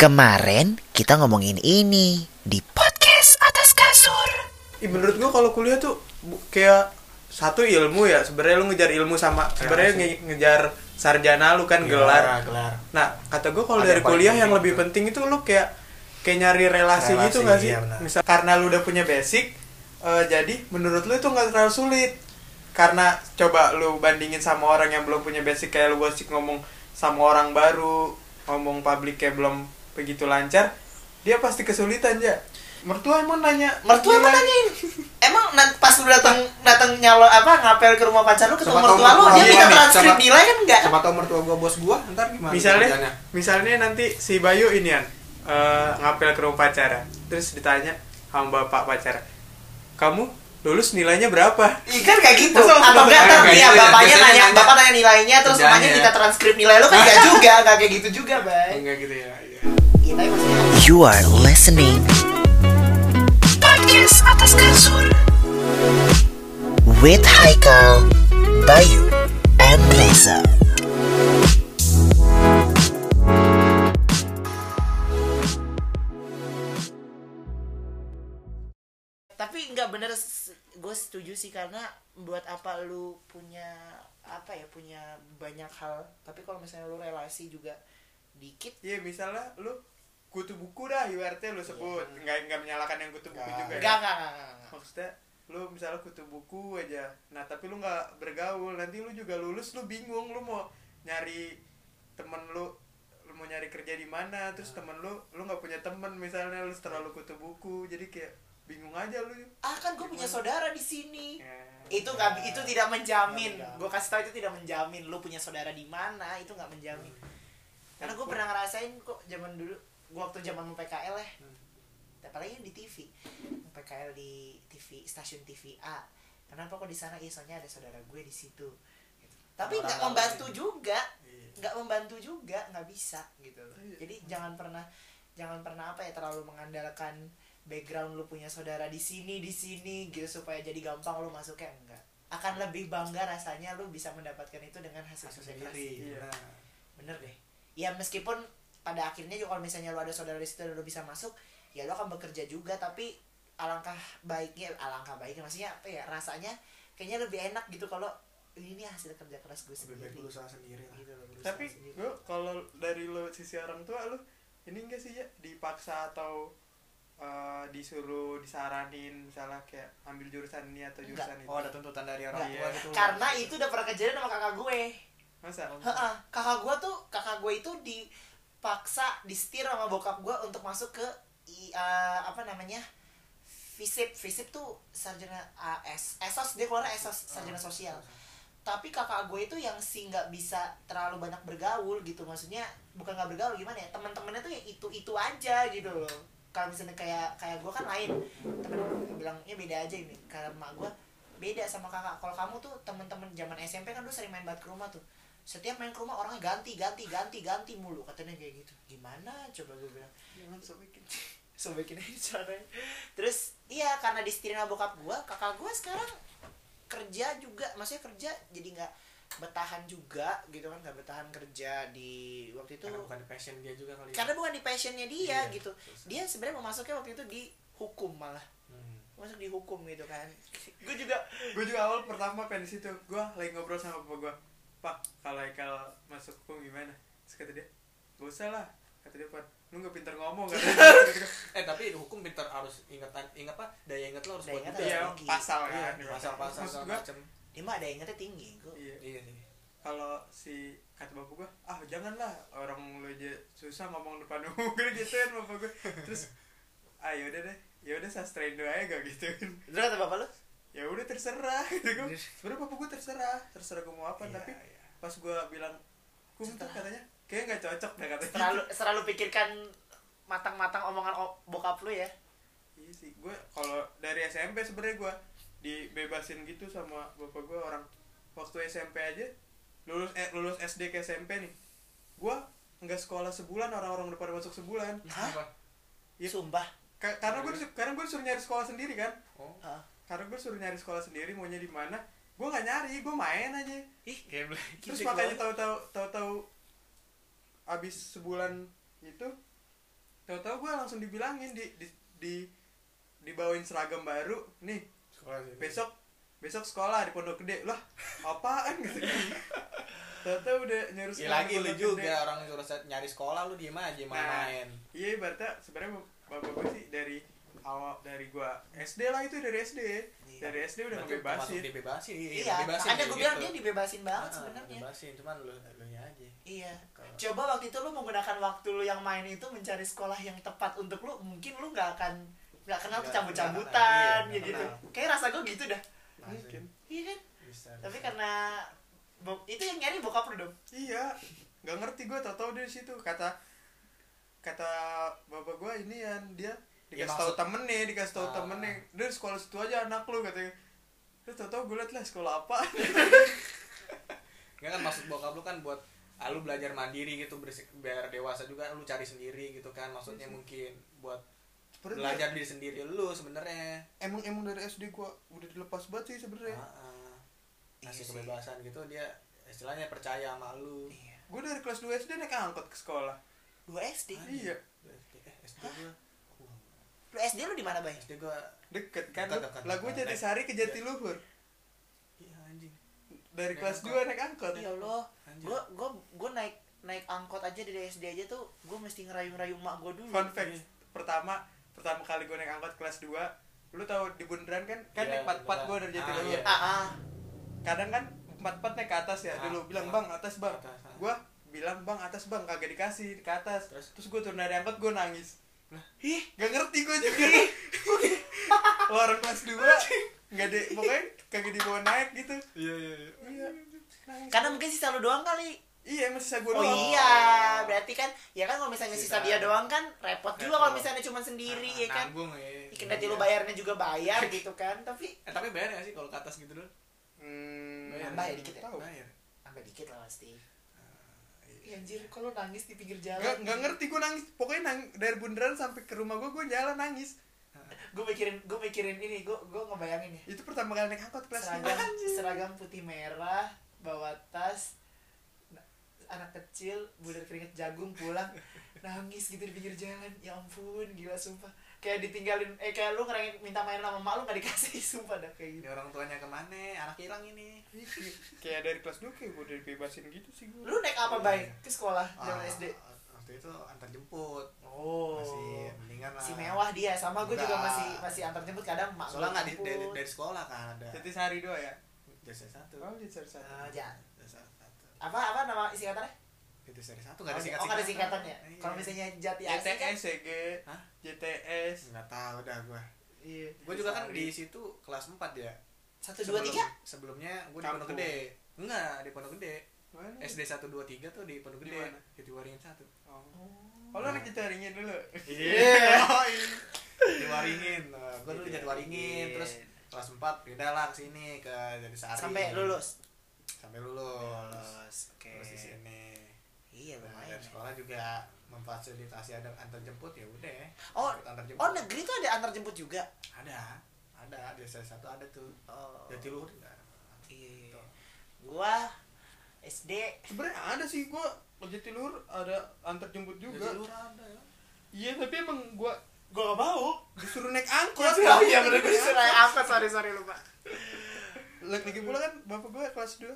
Kemarin kita ngomongin ini di podcast atas kasur. Ih, menurut gua kalau kuliah tuh bu- kayak satu ilmu ya sebenarnya lu ngejar ilmu sama sebenarnya nge- ngejar sarjana lu kan gelar. gelar Nah, kata gua kalau dari kuliah yang penting lebih tuh. penting itu lu kayak kayak nyari relasi, Relasi, gitu gak sih? iya benar. Misal karena lu udah punya basic eh, jadi menurut lu itu nggak terlalu sulit. Karena coba lu bandingin sama orang yang belum punya basic kayak lu gosip ngomong sama orang baru, ngomong publik kayak belum begitu lancar, dia pasti kesulitan ya. Mertua emang nanya mertua emang nanyain emang pas lu datang datang nyalo apa ngapel ke rumah pacar lu ketemu Sama tahu mertua lu dia minta transkrip sama- nilai kan enggak siapa tau mertua gua bos gua ntar gimana misalnya kerjanya? misalnya nanti si Bayu ini kan eh, ngapel ke rumah pacara terus ditanya sama bapak pacara kamu lulus nilainya berapa Iya kan kayak gitu. Masa Atau enggak nih ya, bapaknya nanya, nanya bapak nanya nilainya terus kerjanya. mamanya minta transkrip nilai lu kan enggak juga, enggak kayak gitu juga, Bay. enggak gitu ya You are listening. Podcast atas kasur. With Haikal, Bayu, and Reza. tapi nggak bener gue setuju sih karena buat apa lu punya apa ya punya banyak hal. Tapi kalau misalnya lu relasi juga dikit. Iya misalnya lu kutu buku dah ibaratnya lu sebut. nggak nggak menyalahkan yang kutu buku Nggak. juga ya? enggak enggak enggak, enggak, enggak. maksudnya lu misalnya kutu buku aja. Nah tapi lu nggak bergaul. Nanti lu juga lulus lu bingung. Lu mau nyari temen lu lu mau nyari kerja di mana. Terus temen lu lu nggak punya temen misalnya lu terlalu kutu buku. Jadi kayak bingung aja lu. Ah kan gue punya saudara di sini. Ya. itu nggak itu tidak menjamin. Menjamin. gue kasih tau itu tidak menjamin. Lu punya saudara di mana itu nggak menjamin karena gue pernah ngerasain kok zaman dulu gue waktu zaman mau PKL ya. Apalagi di TV mau PKL di TV stasiun TV A. Kenapa kok di sana? Iya soalnya ada saudara gue di situ Gitu. tapi nggak membantu juga. Iya. nggak membantu juga nggak bisa gitu. Loh jadi jangan pernah jangan pernah apa ya terlalu mengandalkan background lu punya saudara di sini di sini gitu supaya jadi gampang lu masuknya enggak. Akan lebih bangga rasanya lu bisa mendapatkan itu dengan hasil sendiri Iya. bener deh ya meskipun pada akhirnya juga kalau misalnya lu ada saudara di situ dan lu bisa masuk ya lu akan bekerja juga. Tapi alangkah baiknya alangkah baiknya maksudnya apa ya rasanya kayaknya lebih enak gitu kalau ini hasil kerja keras gue lebih sendiri baik lu usaha sendiri lah. Gitu berusaha tapi sendiri. lu kalau dari lu sisi orang tua lu ini enggak sih ya? Dipaksa atau eh, disuruh disaranin misalnya kayak ambil jurusan ini atau Enggak. jurusan itu. oh ada tuntutan dari orang Enggak, tua gitu. Karena itu udah pernah kejadian sama kakak gue masa? Heeh, kakak gue tuh kakak gue itu dipaksa disetir sama bokap gue untuk masuk ke i- eh, apa namanya? Visip visip tuh sarjana AS esos dia keluar esos sarjana sosial. tapi kakak gue itu yang sih nggak bisa terlalu banyak bergaul gitu maksudnya bukan nggak bergaul gimana ya? Teman-temannya tuh ya itu itu aja gitu loh. Kalau misalnya kayak kayak gue kan lain. Temen bilangnya beda aja ini karena emak gue beda sama kakak. Kalau kamu tuh teman-teman zaman SMP kan dulu sering main banget ke rumah tuh setiap main ke rumah orangnya ganti ganti ganti ganti mulu. Katanya kayak gitu. Gimana? Coba gue bilang. Jangan sobekin sobekin aja caranya. Terus iya karena disetirin bokap gue kakak gue sekarang kerja juga. Maksudnya kerja jadi nggak bertahan juga gitu kan. Nggak bertahan kerja di waktu itu. Karena bukan di passion dia juga kali ya. karena bukan di passionnya dia Iya, gitu. susah. dia sebenarnya mau masuknya waktu itu di hukum malah. Hmm. masuk di hukum gitu kan. Gue juga gue juga awal pertama pengen di situ. Gue lagi ngobrol sama bapak gue pak kalau Haikal masuk hukum gimana? Terus kata dia gak usah lah kata dia pak. Lu gak pintar ngomong kan eh tapi hukum pintar harus ingat ingat apa daya ingat lo harus Daya kuat ingat juga. iya tinggi. pasal Iya, kan pasal-pasal Maksud segala gua, macem. Dia mah ada yang ingetnya tinggi gue iya. Iya sih kalau si kata bapak gue ah janganlah orang lu aja susah ngomong depan umum. Gue gituin bapak gue terus ah yaudah deh ya udah sastra Indo aja gak gituin. Terus kata bapak lu ya udah terserah gitu gue sebenarnya bapak gue terserah terserah gue mau apa Iya, tapi iya. pas gue bilang kum tuh katanya kayak nggak cocok deh katanya. Selalu selalu pikirkan matang-matang omongan o- bokap lu ya. Iya sih gue kalau dari SMP sebenarnya gue dibebasin gitu sama bapak gue orang. Waktu SMP aja lulus eh, lulus SD ke SMP nih gue nggak sekolah sebulan orang-orang udah pada masuk sebulan. Hah? Iya. sumpah. Ka- karena gue karena gue suruh nyari sekolah sendiri kan. Oh. Hah? Karena gue suruh nyari sekolah sendiri maunya di mana gue nggak nyari gue main aja ih game terus Gila makanya tahu-tahu tahu-tahu abis sebulan itu tahu-tahu gue langsung dibilangin di di, di dibawain seragam baru nih Sekolah sini. besok besok sekolah di Pondok Gede lah apaan gitu tahu-tahu udah nyuruh Ya sekolah lagi di lu juga Gede. orang suruh nyari sekolah lu diem aja main Nah, main. iya ibaratnya sebenarnya bapak gue sih dari awal dari gua SD lah itu dari SD Iya. dari SD udah Berarti ngebebasin. dibebasin iya dibebasin makanya kayak gue bilang gitu. dia dibebasin banget Ah, sebenarnya. dibebasin cuman lu lu nya aja. Iya. Kalau- coba waktu itu lu menggunakan waktu lu yang main itu mencari sekolah yang tepat untuk lu mungkin lu nggak akan nggak kenal cabut-cabutan ya kenal, gitu. kayak rasa gue gitu dah. Mungkin. Iya kan? Bisa tapi bisa. karena itu yang nyari bokap lu dong. Iya. Nggak ngerti gue tau tau dari situ. Kata kata bapak gue ini ya dia Ya, dikasih tahu maksud- temennya dikasih tahu Ah. temennya. Dari sekolah situ aja anak lu katanya. Terus tau tau gue liat lah sekolah apa. Nggak kan maksud bokap lu kan buat ah, lu belajar mandiri gitu bersik- biar dewasa juga lu cari sendiri gitu kan maksudnya mungkin buat belajar diri sendiri lu sebenarnya emang emang dari SD gue udah dilepas banget sih sebenarnya Ah, ah. Iya ngasih sih. kebebasan gitu dia istilahnya percaya sama lu. Iya. Gue dari kelas 2 SD naik angkot ke sekolah. Dua SD iya. SD eh SD gua lu SD lu di mana bay? SD gua deket kan? Dekat, dekat, lah gue dekat. jadi sehari ke Jatiluhur. Iya anjing. Dari Naik kelas angkot. 2 naik angkot. Ya Allah. Gue gue gue naik naik angkot aja dari SD aja tuh gue mesti ngerayu-ngerayu emak gue dulu. Fun fact Iya. pertama pertama kali gue naik angkot kelas 2 lu tahu di bundaran kan? Kan Iya, naik empat empat gue bundaran. dari Ah, Jatiluhur. iya. ah ah. Kadang kan empat empat naik ke atas ya Ah, dulu bilang ah. bang atas bang. Atas, ah. gue bilang bang atas bang. Kagak dikasih ke atas. Terus? terus, gue turun dari angkot gue nangis ih gak ngerti gue juga. Lo orang kelas 2 nggak deh pokoknya kagak dibawa naik gitu. Iya iya iya. Iya. Karena mungkin sisa lu doang kali. Iya emang sisa gue oh doang. iya berarti kan ya kan kalau misalnya sisa Sisa. dia doang kan repot juga Repot. kalau misalnya cuma sendiri ya kan? nanggung ya Kendati lu bayarnya juga bayar gitu kan tapi eh tapi bayar gak sih kalau ke atas gitu dulu? Hmm, Bayar. Nambah ya dikit ya? tahu. bayar. Sampai dikit lah pasti Ih, anjir kalau nangis di pinggir jalan? Nggak, nggak ngerti gue nangis. Pokoknya nang, dari bundaran sampai ke rumah gue gue jalan nangis. Gue mikirin gue mikirin ini gue gue ngebayangin ya. Itu pertama kali naik angkot kelas seragam 5 seragam putih merah bawa tas na- anak kecil budar keringet jagung pulang nangis gitu di pinggir jalan. Ya ampun gila sumpah kayak ditinggalin eh kayak lu ngerengin minta main sama mak lu gak dikasih sumpah dah kayak gitu. Orang tuanya ke mana? Anak hilang ini. Kayak dari kelas 2 kayak gue udah dibebasin gitu sih gue lu naik apa bay? Ke sekolah zaman Ah, SD? waktu itu antar jemput. Oh. Masih mendingan lah. Si mewah dia sama gue juga masih masih antar jemput kadang mak soalnya nggak di, dari, dari sekolah kan ada. Jadi sehari dua ya? Jasa satu. Oh jadi sehari satu. Ah, jasa satu. Apa apa nama singkatannya itu seri satu oh nggak ada singkat oh, nggak ada singkatannya Iya. kalau misalnya jati kan JTS ya G Hah? JTS nggak tahu dah gua iya gua juga kan Sehari. di situ kelas 4 ya satu dua tiga sebelumnya gua di. Pondok Gede enggak di Pondok Gede Mana? SD 1 2 3 tuh di Pondok Gede mana? di Waringin satu oh oh lu anak citaringin dulu Iya. di Waringin. Nah, gua dulu jadi Waringin, Iya. terus kelas 4 pindah lah ke sini ke jadi Sari. sampai lulus Sampai lulus. Lulus, oke. Terus di sini. Iya Nah, lumayan ya. sekolah juga memfasilitasi ada antar jemput ya udah. Oh, Ikut antar jemput. oh negeri tuh ada antar jemput juga Ada. Ada di salah satu ada tuh. oh Jadi luhur enggak. iya gua SD sebenarnya ada sih gue Jatiluhur ada antar jemput juga Jadi luhur ada ya. iya tapi emang gue gua gak mau disuruh naik angkot oh iya bener gue disuruh naik angkot sorry sorry lupa lagi pula kan bapak gue kelas 2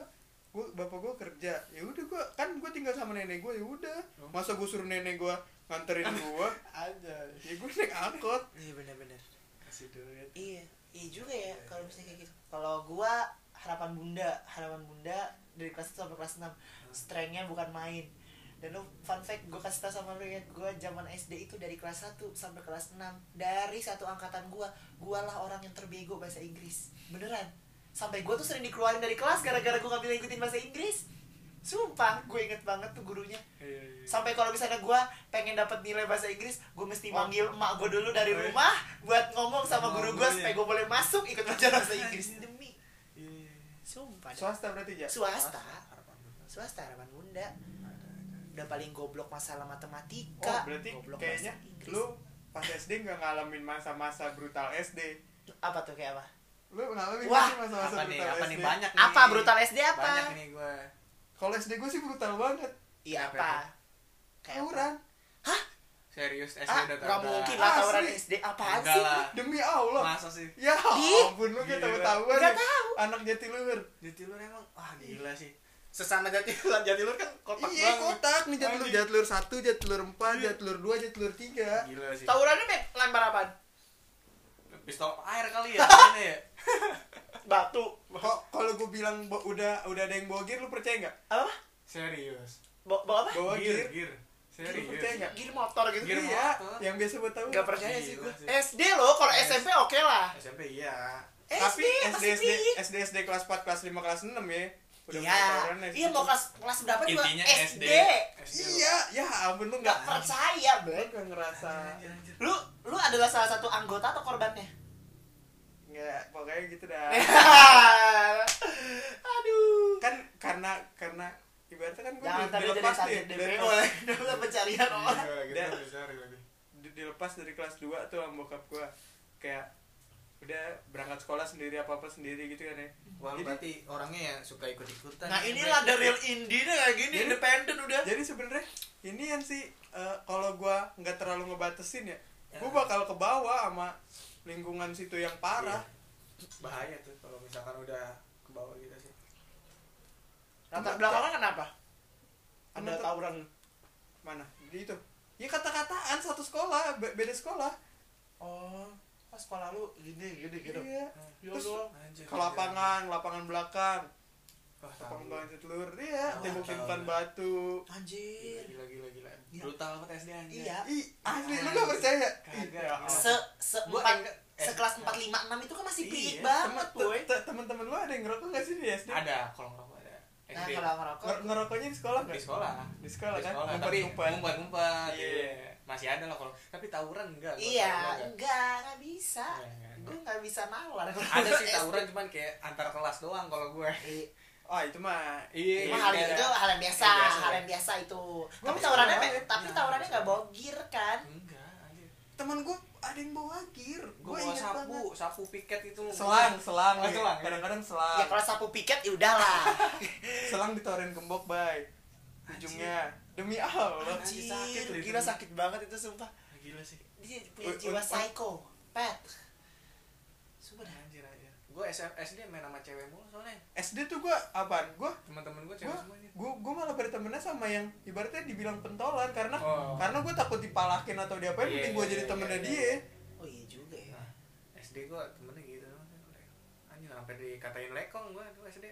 gue bapak gue kerja. Ya udah gue kan gue tinggal sama nenek gue ya udah. Oh. masa gue suruh nenek gue nganterin gue Ada. ya gue naik angkot. Iya bener Kasih duit. iya iya juga ya kalau misalnya kayak gitu. Kalau gua harapan bunda harapan bunda dari kelas 1 sampai kelas 6 strengthnya bukan main. Dan lu fun fact gue kasih tau sama lu ya gue zaman SD itu dari kelas 1 sampai kelas 6 dari satu angkatan gua gua lah orang yang terbego bahasa Inggris. Beneran sampai gua tuh sering dikeluarin dari kelas gara-gara gua gak bisa ngikutin bahasa Inggris. Sumpah gue inget banget tuh gurunya. Iya, iya. sampai kalau misalnya gue pengen dapat nilai bahasa Inggris gue mesti Oh. manggil emak gue dulu dari Oh, iya. rumah buat ngomong sama Ngomong guru gue ya. supaya gue boleh masuk ikut belajar bahasa Inggris. Demi. Iya. sumpah swasta berarti ya swasta. Swasta harapan bunda udah paling goblok masalah oh matematika berarti goblok kayaknya lu pas SD nggak ngalamin masa-masa brutal SD apa tuh kayak apa lu ngalamin Wah, sih masa-masa Apa nih? brutal Apa SD nih banyak nih? apa brutal SD apa Banyak nih gua. kalau SD gue sih brutal banget iya Apa apa kayak apa tawuran serius SD ah udah nggak udah- mungkin lah tawuran. SD Enggak sih lah. Demi Allah. masa sih Ya ampun lu kayak Gila. tahu-tahuan. Nggak ya. tahu. Anak Jatiluhur. Jatiluhur emang wah gila sih sesama Jatiluhur Jatiluhur kan kotak Iya banget kotak nih Jatiluhur. Jatiluhur satu, Jatiluhur empat, Iya. Jatiluhur dua, Jatiluhur tiga. gila sih tawurannya mek lempar apaan pistol air kali ya ini ya batu. Kok kalau gue bilang bo- udah udah ada yang bawa gear lu percaya nggak? apa? Serius. Bawa bawa apa? Bawa gear gear. gear. Serius. percaya nggak? gir motor gitu. Gear Iya, motor. yang biasa buat tahu. nggak percaya sih Gila gue sih. SD loh kalau SMP oke lah. SMP iya. Tapi SD SD SD. SD SD kelas 4, kelas 5, kelas 6 ya. Udah iya. ya. iya mau kelas kelas berapa juga intinya SD, SD SD Iya, ya ampun lu nggak percaya nggak ngerasa. Lu lu adalah salah satu anggota atau korbannya nggak pokoknya gitu dah. aduh. Kan karena karena ibaratnya kan gue jangan jadi dilepas target nih, DPO dilepas, dalam pencarian orang. Gila, gitu Dan- di- dilepas dari kelas 2 tuh sama bokap gue kayak udah berangkat sekolah sendiri apa apa sendiri gitu kan ya. Wah, Jadi- berarti orangnya yang suka ikut-ikutan. nah ya, inilah the real indie nih kayak gini Jadi- independen udah. Jadi sebenarnya ini yang sih eh, kalau gue nggak terlalu ngebatasin ya Ya. gue bakal ke bawah sama lingkungan situ yang parah. Bahaya tuh kalau misalkan udah ke bawah gitu sih. latar belakangnya kenapa? Ada tawuran mana? Di itu. Ya kata-kataan satu sekolah be- beda sekolah. Oh pas sekolah lu gini gini gitu iya. Ya Terus ke lapangan lapangan belakang Wah, tahu. belakang telur iya tembok-tembokan tahu. batu anjir Gila gila gila. Gila. Brutal banget SD anjir. iya ih asli lu gak percaya Kagak, ya se se empat enggak- eh, sekelas empat lima enam itu kan masih Iya, Temen- banget boy temen-temen lu ada yang ngerokok gak sih di SD? Ada kalau ngerokok ada. nah kalau ngerokok Nger- ngerokoknya di sekolah nggak? di sekolah. Di sekolah Di kan? sekolah. Tapi Ngumpet-ngumpet. ngumpet-ngumpet. Iya. Iya. Masih ada lah kalau tapi tawuran enggak. iya tawuran enggak. enggak nggak bisa Enggak, enggak, enggak. gue nggak bisa nalar Ada sih tawuran cuman kayak antar kelas doang kalau gue. Iya. Oh itu mah Iya. Emang hal iya. itu hal yang biasa, Hal biasa, hal ya. yang biasa itu. Gua tapi tawurannya banget. tapi Ya, tawurannya nggak bawa gear kan? Enggak, anjir. temen gue ada yang bawa gear Gue bawa sapu, banget sapu piket itu. Selang, selang Oh, ya. selang, ya. Kadang-kadang Ya selang kalau sapu piket ya udahlah. Selang ditorin gembok bay Ujungnya Demi Allah Anjir, Anjir, sakit gila sakit banget itu sumpah. Gila sih. Dia punya jiwa psycho, pet. Sumpah dah. Anjir anjir. Gue SD main sama cewek mulu soalnya. SD tuh gue apaan? Gue Teman-teman gue cewek gue semuanya. gue gue malah bertemannya sama yang ibaratnya dibilang pentolan karena Oh. karena gue takut dipalakin atau diapain Iya, mending gue iya, jadi iya, temennya iya, dia iya. Oh iya juga ya. Nah, SD gue temennya gitu anjir sampai dikatain lekong gue tuh SD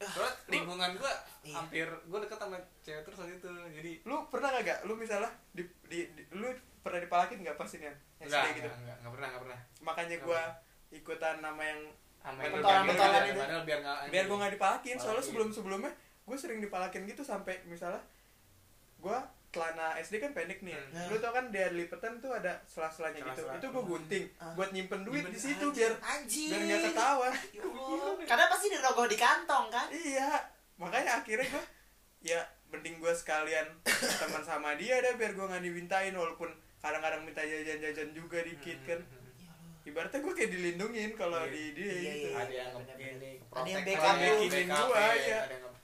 Soalnya lingkungan gue Iya. hampir gue deket sama cewek terus waktu itu jadi lu pernah gak, gak lu misalnya di, di, di- lu pernah dipalakin gak pas ini SD enggak, gitu enggak, enggak, enggak pernah, enggak pernah makanya gue ikutan nama yang sama Pentolan- itu biar- pentolan biar- padahal biar gue gak dipalakin soalnya Palakin. sebelum sebelumnya gue sering dipalakin gitu sampai misalnya gue celana SD kan pendek nih Hmm. lu tau kan di lipetan tuh ada sela-selanya gitu itu gue gunting Ah. buat nyimpen duit Nyimpen- di situ anjir. biar Anjir. biar nggak ketahuan Ya. Karena pasti dirogoh di kantong kan? iya makanya akhirnya gue ya mending gue sekalian teman sama dia deh biar gue nggak dimintain walaupun kadang-kadang minta jajan-jajan juga dikit kan Ya Allah. Ibaratnya gue kayak dilindungin kalau Iya. di dia Iya, gitu iya. ada yang Ada yang protect, backup ada lu. yang backup, Gua, ya, iya. ada yang nge-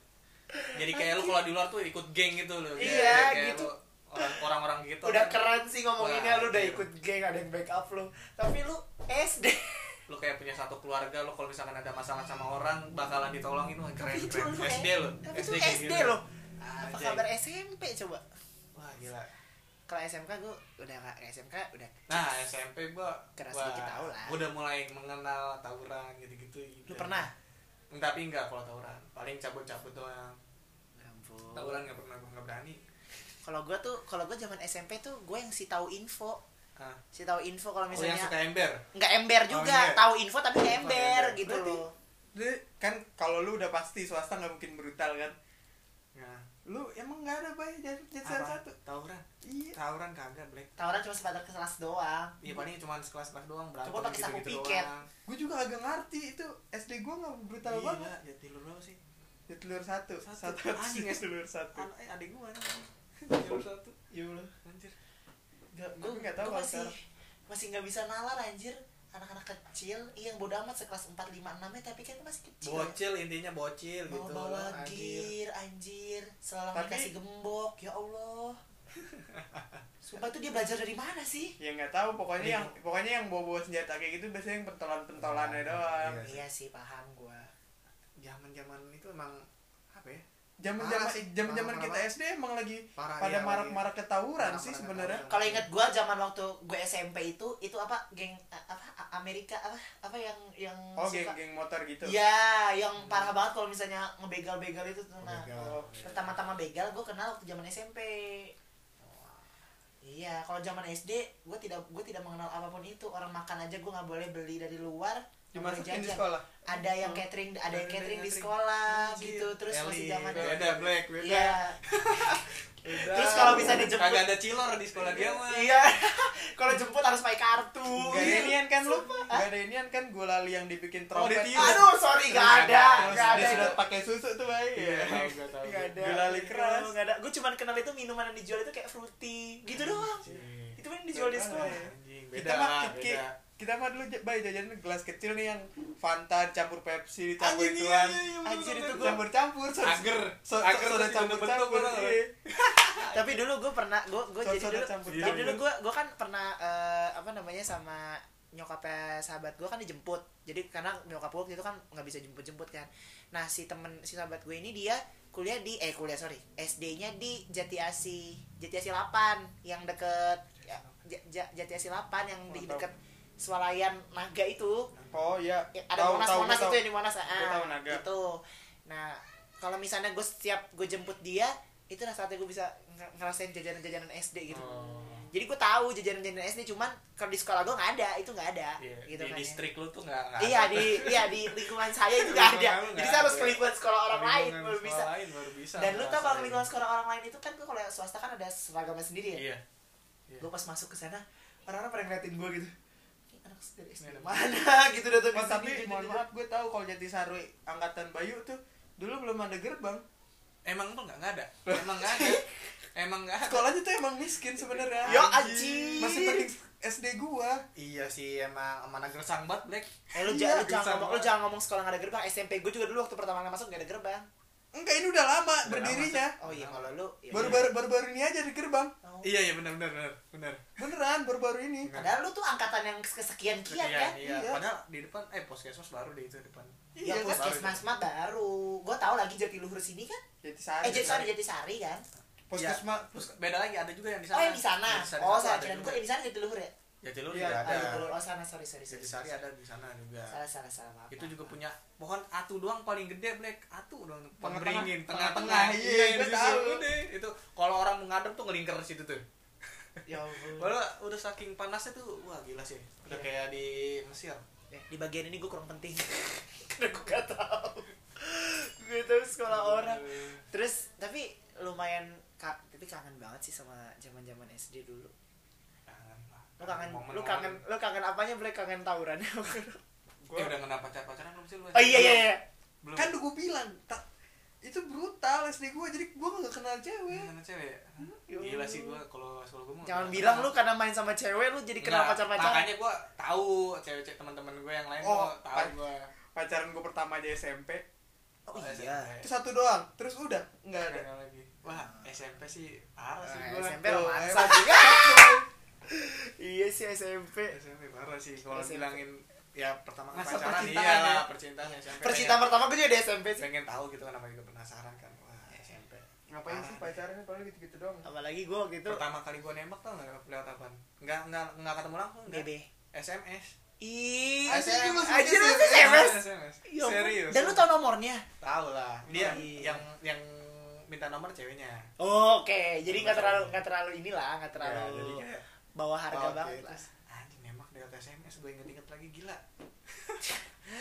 jadi kayak lu kalau di luar tuh ikut geng gitu loh Iya, Kayak- kayak gitu. lu orang- orang-orang gitu Udah keren sih ngomonginnya Wah, lu udah iya. ikut geng ada yang backup lu. Tapi lu SD. lu kayak punya satu keluarga lu kalau misalkan ada masalah sama orang bakalan ditolongin wah keren keren lu SD Tapi itu kayak SD gitu. loh. Apa kabar SMP coba? wah gila Kalau SMK gue udah gak SMK udah nah SMP gua Keras wah, sedikit tahu lah. gua udah mulai mengenal tawuran gitu-gitu Lu pernah? tapi enggak kalau tawuran paling cabut-cabut doang Ya ampun. tawuran nggak pernah gua nggak berani Kalau gue tuh kalau gue zaman SMP tuh gue yang si tahu info. ah. Si tahu info kalau oh yang misalnya suka ember nggak ember Oh, juga, ember. tahu info tapi nggak Oh, ember ember. gitu Berarti- loh. Kan kalau lu udah pasti swasta nggak mungkin brutal kan nah lu emang nggak ada bay jadi jadi apa? satu tawuran iya tawuran kagak black Tawuran cuma sebatas kelas doang. Iya paling cuma sekelas-kelas doang berantem Coba pakai sapu piket. gue juga agak ngerti itu SD gue nggak brutal Iya, banget ya telur berapa sih? di telur satu Satu. satu Anjing, es- telur satu An eh adik gua nih. Telur satu. iya lu Anjir. Gak, gue gue nggak tahu masih masih nggak bisa nalar anjir anak-anak kecil iya yang bodoh amat sekelas 4, 5, 6 ya tapi kan masih kecil Bocil intinya bocil ya. gitu. bawa bawa Anjir. gear anjir selalu Tapi- dikasih gembok ya Allah sumpah itu dia belajar dari mana sih ya nggak tahu pokoknya yang pokoknya yang bawa bawa senjata kayak gitu biasanya yang pentolan pentolannya doang Iya. iya sih paham gua zaman zaman itu emang apa ya zaman zaman zaman zaman kita parah. SD emang lagi Parah, pada iya, marak lagi. marak ketawuran Marak-marak sih sebenarnya kalau ingat gua zaman waktu gue SMP itu itu apa geng apa Amerika apa apa yang yang oh geng suka- geng motor gitu Ya, yang parah banget kalau misalnya ngebegal-begal itu tuh. Nah, Begal. pertama-tama begal gue kenal waktu zaman SMP. Iya, kalau zaman SD gue tidak gue tidak mengenal apa pun itu. Orang makan aja gue nggak boleh beli dari luar. Boleh dimasukin di jajan. sekolah Ada yang catering, ada yang catering di sekolah Anjir. gitu. Terus masih Eli, zaman beda black beda Iya. Terus kalau bisa dijemput kagak ada cilor di sekolah dia mah Iya. kalau jemput harus pakai kartu. Gak ada Iya. inian kan lu? Gak ada inian kan gue lali yang dibikin Oh, trompet. ditiup. Aduh, sorry gak ada. Gak ada. itu. pakai susu tuh baik. Iya, tahu. Gak ada. Gulali keras. Gak ada. Gue cuma kenal itu minuman yang dijual itu kayak fruity. Gitu doang. Itu kan yang dijual di sekolah. Kita mah kita mah dulu bayi jajan gelas kecil nih yang Fanta dicampur Pepsi dicampur Anjing, ituan. iya, iya, Anjir bener, itu bener. campur-campur. so- Agar. so- so- Agar soda terus campur-campur. dibentuk-bentuk, iya. Tapi dulu gue pernah gue gue Soda- jadi dulu campur jadi campur. dulu gue gue kan pernah eh, apa namanya sama nyokapnya sahabat gue kan dijemput jadi karena nyokap gue itu kan nggak bisa jemput jemput kan nah si temen si sahabat gue ini dia kuliah di eh kuliah sorry SD-nya di Jati Asih Jati Asih 8 yang deket ya, Ja- Ja- Jati Asih 8 yang di Oh, deket Swalayan Naga itu Oh iya. Ya, ada Tahu, monas monas itu yang di monas ah, tahu Naga. itu nah kalau misalnya gue setiap gue jemput dia itu lah saatnya gue bisa ng- ngerasain jajanan-jajanan SD gitu Oh. jadi gue tahu jajanan-jajanan SD cuman kalau di sekolah gue nggak ada itu nggak ada Iya, gitu di kan ya. distrik lu tuh nggak iya ada. di iya di lingkungan saya itu nggak ada jadi saya harus ke lingkungan sekolah orang Lingkungan lain baru bisa lain baru bisa dan lu tau kalau lingkungan sekolah orang lain itu kan tuh kalau swasta kan ada seragamnya sendiri ya iya Iya. gue pas masuk ke sana orang-orang pada ngeliatin gue gitu dari SD Ini mana gitu datang Oh, ke tapi sini, mohon jajan-jajan. maaf gue tahu kalau Jatisari angkatan Bayu tuh dulu belum ada gerbang. emang tuh nggak nggak ada emang nggak ada emang nggak ada Sekolahnya tuh emang miskin sebenarnya. Ya, anjing. Masih mending SD gua. iya sih emang mana gersang banget black Eh lu, Iya, jangan, lu jangan ngomong, lu jangan ngomong sekolah gak ada gerbang. SMP gue juga dulu waktu pertama kali masuk gak ada gerbang. Enggak, ini udah lama Udah berdirinya. Oh iya kalau lu. ya Baru udah. baru baru baru ini aja di gerbang. Oh. iya iya benar benar benar benar Beneran baru baru ini. Padahal lu tuh angkatan yang kesekian kian Sekian, kan? iya. Iya. padahal di depan eh puskesmas baru deh itu depan Ya Iya kan? puskesmas mah baru. Gue tahu lagi Jatiluhur sini kan? Jatisari. Eh Jatisari Jatisari kan? Puskesmas. Ya, beda lagi ada juga yang di sana Oh yang di sana. Oh saya kira juga. gue di sana Jatiluhur ya. Jatiluhur Iya, juga Oh ada Jatiluhur. Oh sana sorry sorry sorry. Jatisari ada di sana juga Salah salah salah maaf. itu maaf, juga maaf. punya pohon atu doang paling gede black atu doang pohon Tengah-tengah. beringin Tengah-tengah, iya, di situ. tahu. Udah, itu kalau orang mengadem tuh ngelingkar situ tuh Ya ampun. Walau udah saking panasnya tuh wah gila sih udah Iya. kayak di Mesir Ya, di bagian ini gue kurang penting karena gue gak tahu gue tahu sekolah orang terus tapi lumayan tapi kangen banget sih sama zaman zaman SD dulu lu kangen lu kangen lu kangen apanya boleh kangen tawuran eh udah kena pacar pacaran belum sih lu oh iya iya iya belum Kan gue bilang, tak itu brutal SD gua jadi gua gak kenal cewek. Kangen cewek ya? Ya gila sih gua kalau sekolah gua mah jangan bilang kenal. lu karena main sama cewek lu jadi kenal pacar pacaran makanya gua tahu cewek-cewek teman-teman gue yang lain Oh, gua tahu gua Pacaran gua pertama aja SMP. oh Oh, iya Itu satu doang. Terus udah nggak ada. Ada lagi. Wah, SMP sih parah sih Nah, gua. SMP romansa juga iya sih SMP SMP parah sih kalau bilangin ya pertama kali Masa pacaran percintaan iya ya? lah percintaan SMP percintaan pertama gue juga di SMP pengen, sih pengen tahu gitu kan namanya juga penasaran kan wah SMP Ngapain sih pacaran paling gitu-gitu doang. apalagi gue waktu itu pertama kali gua nembak tau nggak lewat apa nggak nggak nggak ketemu langsung. BB SMS Ih, anjir lu SMS. SMS? Ya serius Dan lu tau nomornya? tahu lah dia Iya. yang yang minta nomor ceweknya Oh, Oke, jadi nggak terlalu nggak terlalu inilah, nggak Ya, terlalu bawa harga oke, banget lah. terus, anjing nembak lewat SMS gue inget-inget lagi gila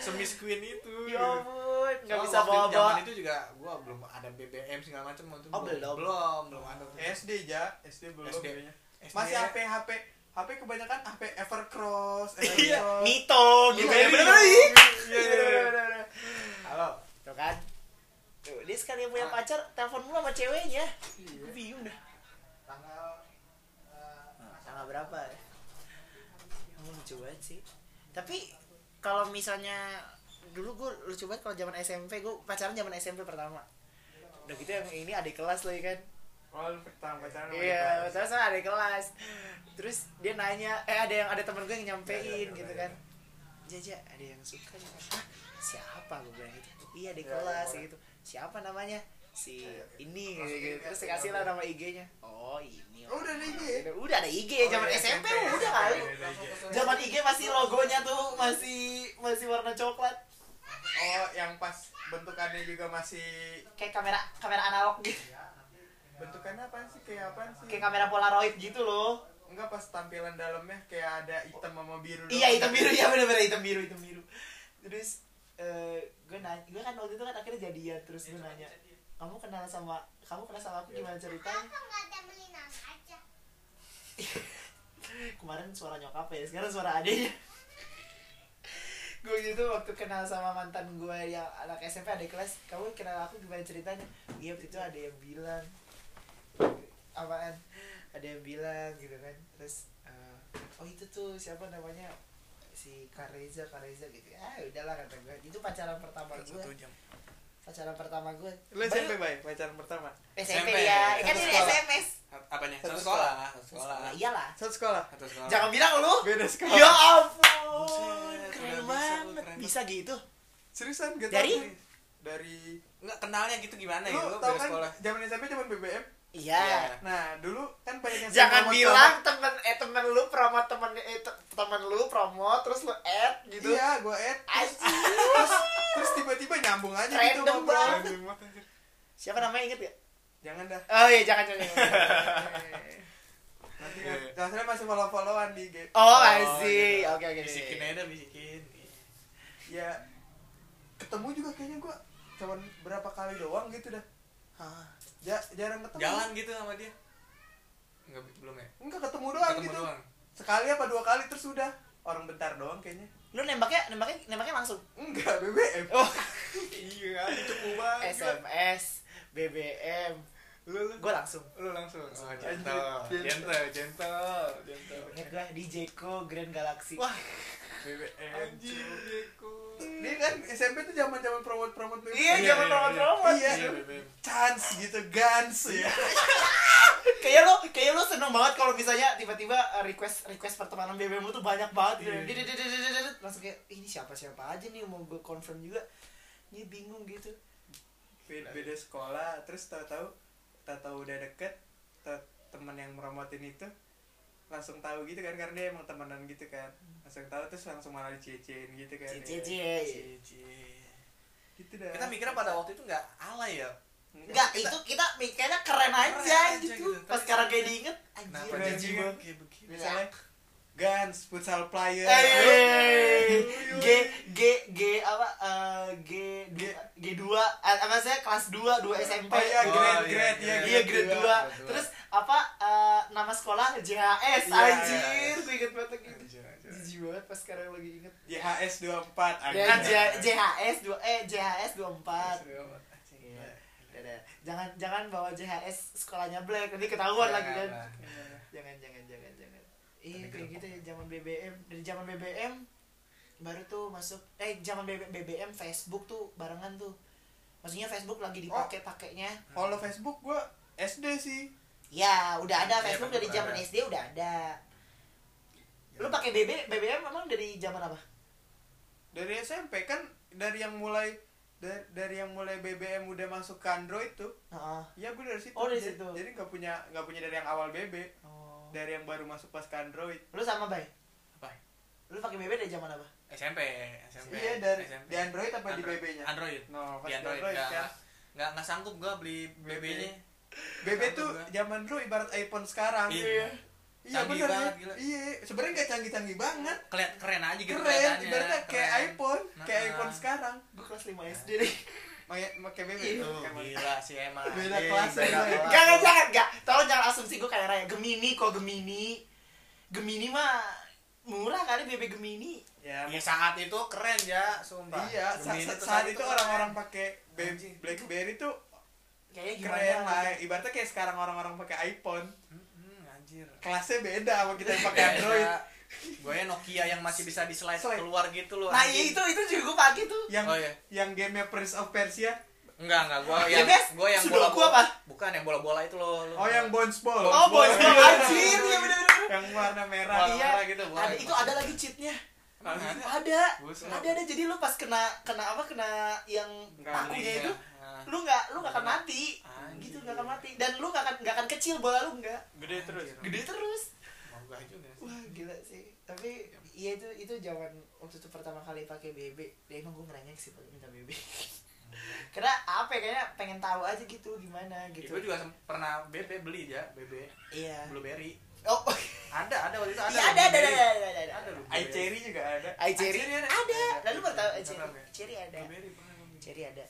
semis queen itu Ya ampun, nggak bisa bawa bawa. zaman itu juga gua belum ada BBM segala macam waktu Oh, belum. belum belum ada tuh. SD ja, SD belum SD. SD. Masih HP HP HP kebanyakan HP Evercross, Iya. Evercross. Mito gitu ya. Iya, iya. Iya, iya, iya. halo Tuh kan. Tuh, dia sekali yang punya Ah. pacar, telepon mulu sama ceweknya. Gue bingung dah. Tanggal berapa ya? Oh, lucu banget sih. Tapi kalau misalnya dulu gue lucu banget kalau zaman SMP gue pacaran zaman SMP pertama. Udah gitu yang ini adik kelas lagi kan. Oh, pertama pacaran iya pacaran sama adik kelas terus dia nanya eh ada yang ada temen gue yang nyampein Iya, iya, gitu iya. kan jaja ada yang suka nih siapa gue bilang gitu iya di kelas gitu siapa namanya si Iya, ini Masukin gitu, ya, terus dikasih lah nama IG-nya oh ini Oh, udah ada IG ya? udah, ada IG Oh, zaman iya, SMP, SMP, udah kali. zaman IG masih logonya tuh masih masih warna coklat. Oh, yang pas bentukannya juga masih kayak kamera kamera analog gitu. Bentukannya apa sih? Kayak apa sih? kayak kamera polaroid gitu loh. Enggak pas tampilan dalamnya kayak ada hitam sama biru. iya hitam biru ya bener-bener hitam biru hitam biru. Terus eh gue nanya gue kan waktu itu kan akhirnya jadian terus gue nanya kamu kenal sama kamu kenal sama aku gimana ceritanya? Kenapa nggak ada Melina aja? kemarin suara nyokap ya sekarang suara adiknya. Gue gitu waktu kenal sama mantan gue yang anak SMP adik kelas kamu kenal aku gimana ceritanya? Iya waktu itu ada yang bilang apaan? Ada yang bilang gitu kan terus eh, oh itu tuh siapa namanya? Si Kareza Kareza gitu. Ah udahlah kata gue. Itu pacaran pertama gue. Satu jam. Pacaran pertama gue Lu SMP, Bay? Pacaran pertama? SMP, SMP, ya kan ini sekolah. SMS Apanya? Satu sekolah. Satu sekolah sekolah. iyalah Satu sekolah? Satu sekolah. jangan bilang lu Beda sekolah. ya ampun keren banget bisa gitu Seriusan gak Dari? Dari Enggak kenalnya gitu gimana lu gitu tau kan zaman SMP zaman BBM. Iya Nah, dulu kan banyak yang jangan promote- bilang temen eh temen lu promote temen eh te- temen lu promote terus lu add gitu Iya, gua add. Terus terus tiba-tiba nyambung aja gitu Random ngobrol. banget, anjir. siapa namanya inget gak Jangan dah. oh iya jangan jangan Nanti Iya. yeah. saya masih follow-followan di IG. oh I Oh, see gitu. oke oke Bisikin aja dah, bisikin. Ya ketemu juga kayaknya gua cuman berapa kali doang gitu dah. Hah. Ja, jarang ketemu. Jalan gitu sama dia. Enggak belum ya? Enggak ketemu doang Ketemu gitu. doang. Sekali apa dua kali terus udah. Orang bentar doang kayaknya. lu nembaknya nembaknya nembaknya langsung Enggak, BBM. oh iya, cukup banget. SMS BBM Lu lu gue langsung lu langsung. Oh, gentle. gentle. Gentle, gentle, inget gue di Jeko Grand Galaxy Wah, BBM. anjir, Jeko. Dia kan SMP tuh zaman-zaman promote-promote BBM. iya Iya, zaman iya, promote iya. Iya. Iya, BBM. Chance gitu, guns ya. kayak lo kayak lo seneng banget kalau misalnya tiba-tiba uh, request request pertemanan BBM lu tuh banyak banget gitu. Langsung kayak ini siapa siapa aja nih mau gue confirm juga ini bingung gitu Beda, beda sekolah, terus tahu-tahu tahu-tahu udah deket, te- teman yang meromotin itu langsung tahu gitu kan karena dia emang temenan gitu kan langsung tahu terus langsung malah dicecein gitu kan Cie, ya. cie, Cie. gitu dah Kita mikirnya pada waktu itu enggak alay ya. Enggak, Kita- itu kita mikirnya keren aja, Keren aja gitu. gitu. Pas sekarang kayak diinget, Kenapa anjir. Keren jadi begini? misalnya guns futsal player Eh, G G G apa eh, G G G dua eh, apa sih kelas 2 2 SMP. Oh iya, Oh, grade, iya, grade, iya, ya, Iya grade 2. dua. Terus apa eh, nama sekolah JHS Iya, anjir. iya. Gue inget banget gitu. Jijik banget pas sekarang lagi inget. JHS 24 Ya anjing. J- JHS 2 eh JHS 24. Iya. Iya. Dadah. Jangan jangan bawa JHS sekolahnya Black nanti ketahuan lagi kan. Jangan jangan jangan jangan. Iya kayak gitu ya zaman BBM dari zaman BBM baru tuh masuk eh zaman BB- BBM Facebook tuh barengan tuh. Maksudnya Facebook lagi dipakai pakainya. Kalau Facebook gua SD sih Ya, udah ada Iya, Facebook dari zaman ada. SD udah ada. Lu pakai BB BBM memang dari zaman apa? dari SMP kan dari yang mulai dari, dari yang mulai BBM udah masuk ke Android tuh Heeh. ya gue dari situ Oh, dari situ. jadi nggak punya nggak punya dari yang awal BB Oh. Dari yang baru masuk pas ke Android Lu sama Bay? Apa? Lu pakai BB dari zaman apa? SMP, SMP. iya dari SMP. di Android apa di Android. BB-nya Android. no pas Di di Android, Android, nggak, kan nggak nggak sanggup gua beli BB. BB-nya. BB tuh gua. zaman dulu ibarat iPhone sekarang Iya. iya Canggih bener banget, ya. gila. iya sebenarnya nggak canggih-canggih banget Keliat keren aja gitu keren ibaratnya kayak keren. iPhone kayak Nah. iPhone sekarang Gue kelas 5 SD deh. pakai pakai BB mana? gila sih emang. Beda anjing, kelas ya. Jangan jangan enggak. Tolong jangan asumsi gue kayak Raya. Gemini kok Gemini. Gemini mah murah kali BB Gemini. ya Ya saat itu keren ya, sumpah. Iya, sa- Gemini sa- tuh saat itu orang-orang pakai Anjing. BlackBerry tuh Kayaknya gimana? keren lah. gitu. Ibaratnya kayak sekarang orang-orang pakai iPhone. Hmm, anjir. Kelasnya beda sama kita yang pakai Android. Gue ya Nokia yang masih bisa di slide Slide. keluar gitu loh. Nah, anjing. iya itu itu juga gue pakai tuh. Yang Oh, iya. yang gamenya Prince of Persia Enggak, enggak, gua yang Bebes? gua yang bola apa? Bukan yang bola-bola itu loh. Oh yang bounce ball. Oh, boy, anjir, iya bener bener. Yang warna merah. Warna Iya, merah gitu, ada, itu ada lagi cheatnya. Ada? Ada, ada ada. Jadi lu pas kena kena apa kena yang pakunya Iya. itu, Nah, lu nggak lu nggak akan mati, gitu nggak akan mati. Dan lu nggak akan nggak akan kecil bola lu nggak, Gede terus. gede terus. Mau gua juga sih. Wah gila sih. Tapi iya itu itu zaman waktu itu pertama kali pakai BB. Ya emang gue ngerengek sih pakai minta BB. Karena apa ya kayaknya pengen tahu aja gitu gimana gitu. Gue juga pernah BB beli ya, BB Iya. blueberry. Oh, Ada, ada waktu itu ada. iya ada ada ada ada ada ada. Ada loh. Eye cherry juga ada. Eye cherry ada. ada. Lalu baru tahu cherry. ya? Cherry ada. Cherry ada.